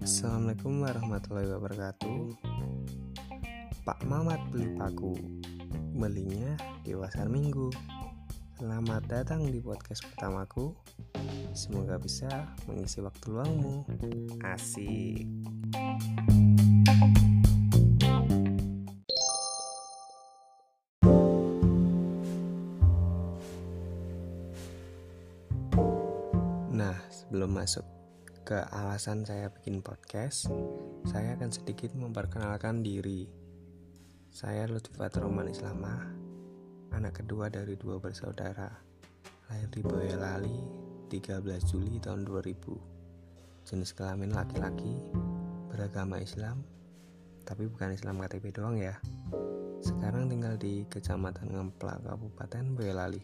Assalamualaikum warahmatullahi wabarakatuh. Pak Mamat beli paku Belinya di pasar minggu. Selamat datang di podcast pertamaku. Semoga bisa mengisi waktu luangmu. Asik Nah, sebelum masuk ke alasan saya bikin podcast, saya akan sedikit memperkenalkan diri. Saya Lutfat Roman Islamah, anak kedua dari dua bersaudara. Lahir di Boyolali 13 Juli tahun 2000. Jenis kelamin laki-laki, beragama Islam, tapi bukan Islam KTP doang ya. Sekarang tinggal di Kecamatan Ngemplak, Kabupaten Boyolali.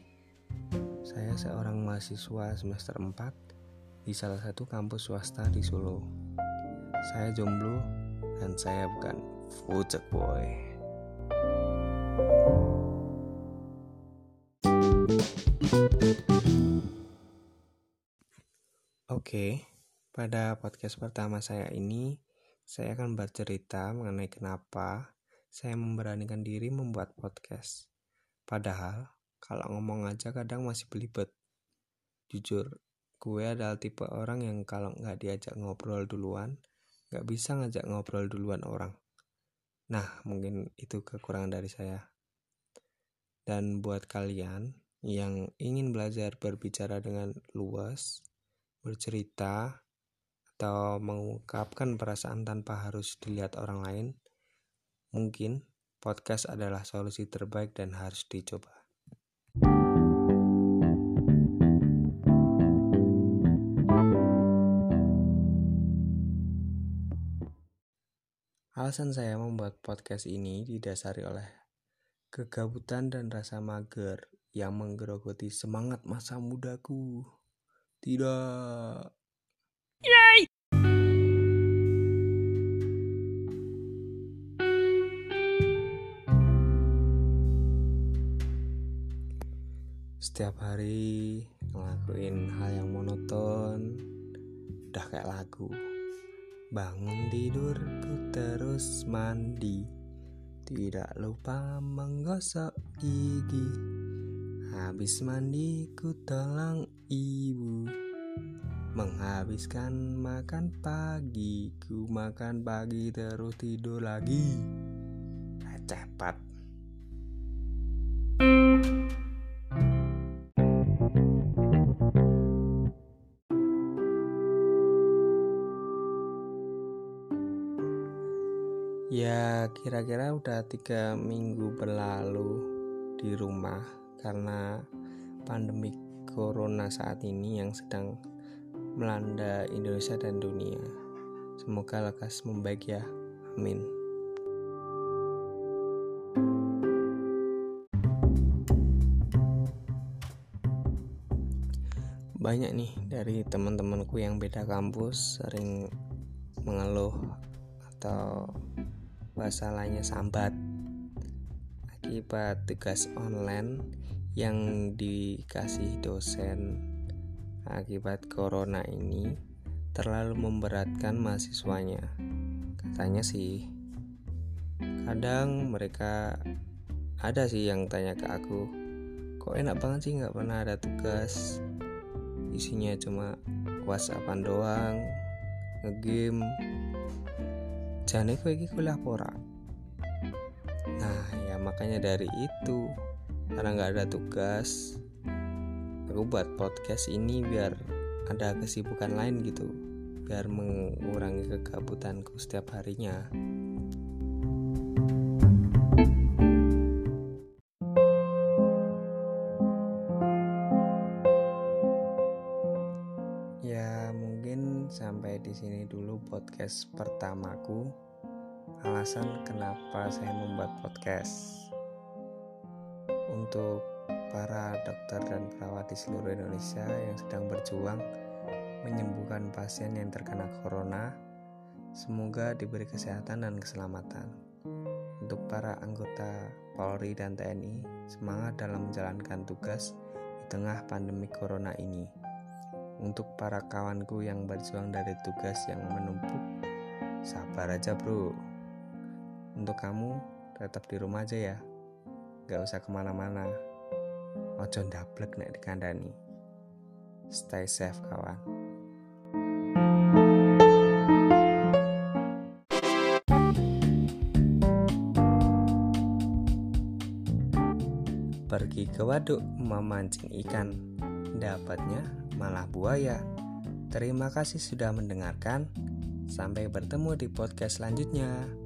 Saya seorang mahasiswa semester 4 di salah satu kampus swasta di Solo. Saya jomblo dan saya bukan fucek boy. Oke, pada podcast pertama saya ini, saya akan bercerita mengenai kenapa saya memberanikan diri membuat podcast. Padahal, kalau ngomong aja kadang masih belibet. Jujur, gue adalah tipe orang yang kalau nggak diajak ngobrol duluan nggak bisa ngajak ngobrol duluan orang. Nah mungkin itu kekurangan dari saya. Dan buat kalian yang ingin belajar berbicara dengan luas bercerita atau mengungkapkan perasaan tanpa harus dilihat orang lain mungkin podcast adalah solusi terbaik dan harus dicoba Alasan saya membuat podcast ini didasari oleh kegabutan dan rasa mager yang menggerogoti semangat masa mudaku. Tidak. Yay! Setiap hari ngelakuin hal yang monoton, udah kayak lagu. Bangun tidurku terus mandi. Tidak lupa menggosok gigi. Habis mandi ku tolong ibu. Menghabiskan makan pagi Ku makan pagi terus tidur lagi. Cepat Ya kira-kira udah tiga minggu berlalu di rumah karena pandemi corona saat ini yang sedang melanda Indonesia dan dunia. Semoga lekas membaik ya. Amin. Banyak nih dari teman-temanku yang beda kampus sering mengeluh atau bahasa lainnya sambat. Akibat tugas online yang dikasih dosen akibat corona ini terlalu memberatkan mahasiswanya. Katanya sih kadang mereka ada sih yang tanya ke aku kok enak banget sih nggak pernah ada tugas? Isinya cuma whatsappan doang ngegame jane kowe iki kuliah pora nah ya makanya dari itu karena nggak ada tugas aku buat podcast ini biar ada kesibukan lain gitu biar mengurangi kegabutanku setiap harinya Ya, mungkin sampai di sini dulu podcast pertamaku. Alasan kenapa saya membuat podcast. Untuk para dokter dan perawat di seluruh Indonesia yang sedang berjuang menyembuhkan pasien yang terkena corona, semoga diberi kesehatan dan keselamatan. Untuk para anggota Polri dan TNI, semangat dalam menjalankan tugas tengah pandemi corona ini. Untuk para kawanku yang berjuang dari tugas yang menumpuk, sabar aja bro. Untuk kamu, tetap di rumah aja ya. Gak usah ke mana-mana. Ojo ndablek nek dikandani. Stay safe kawan. Pergi ke waduk memancing ikan, dapatnya malah buaya. Terima kasih sudah mendengarkan. Sampai bertemu di podcast selanjutnya.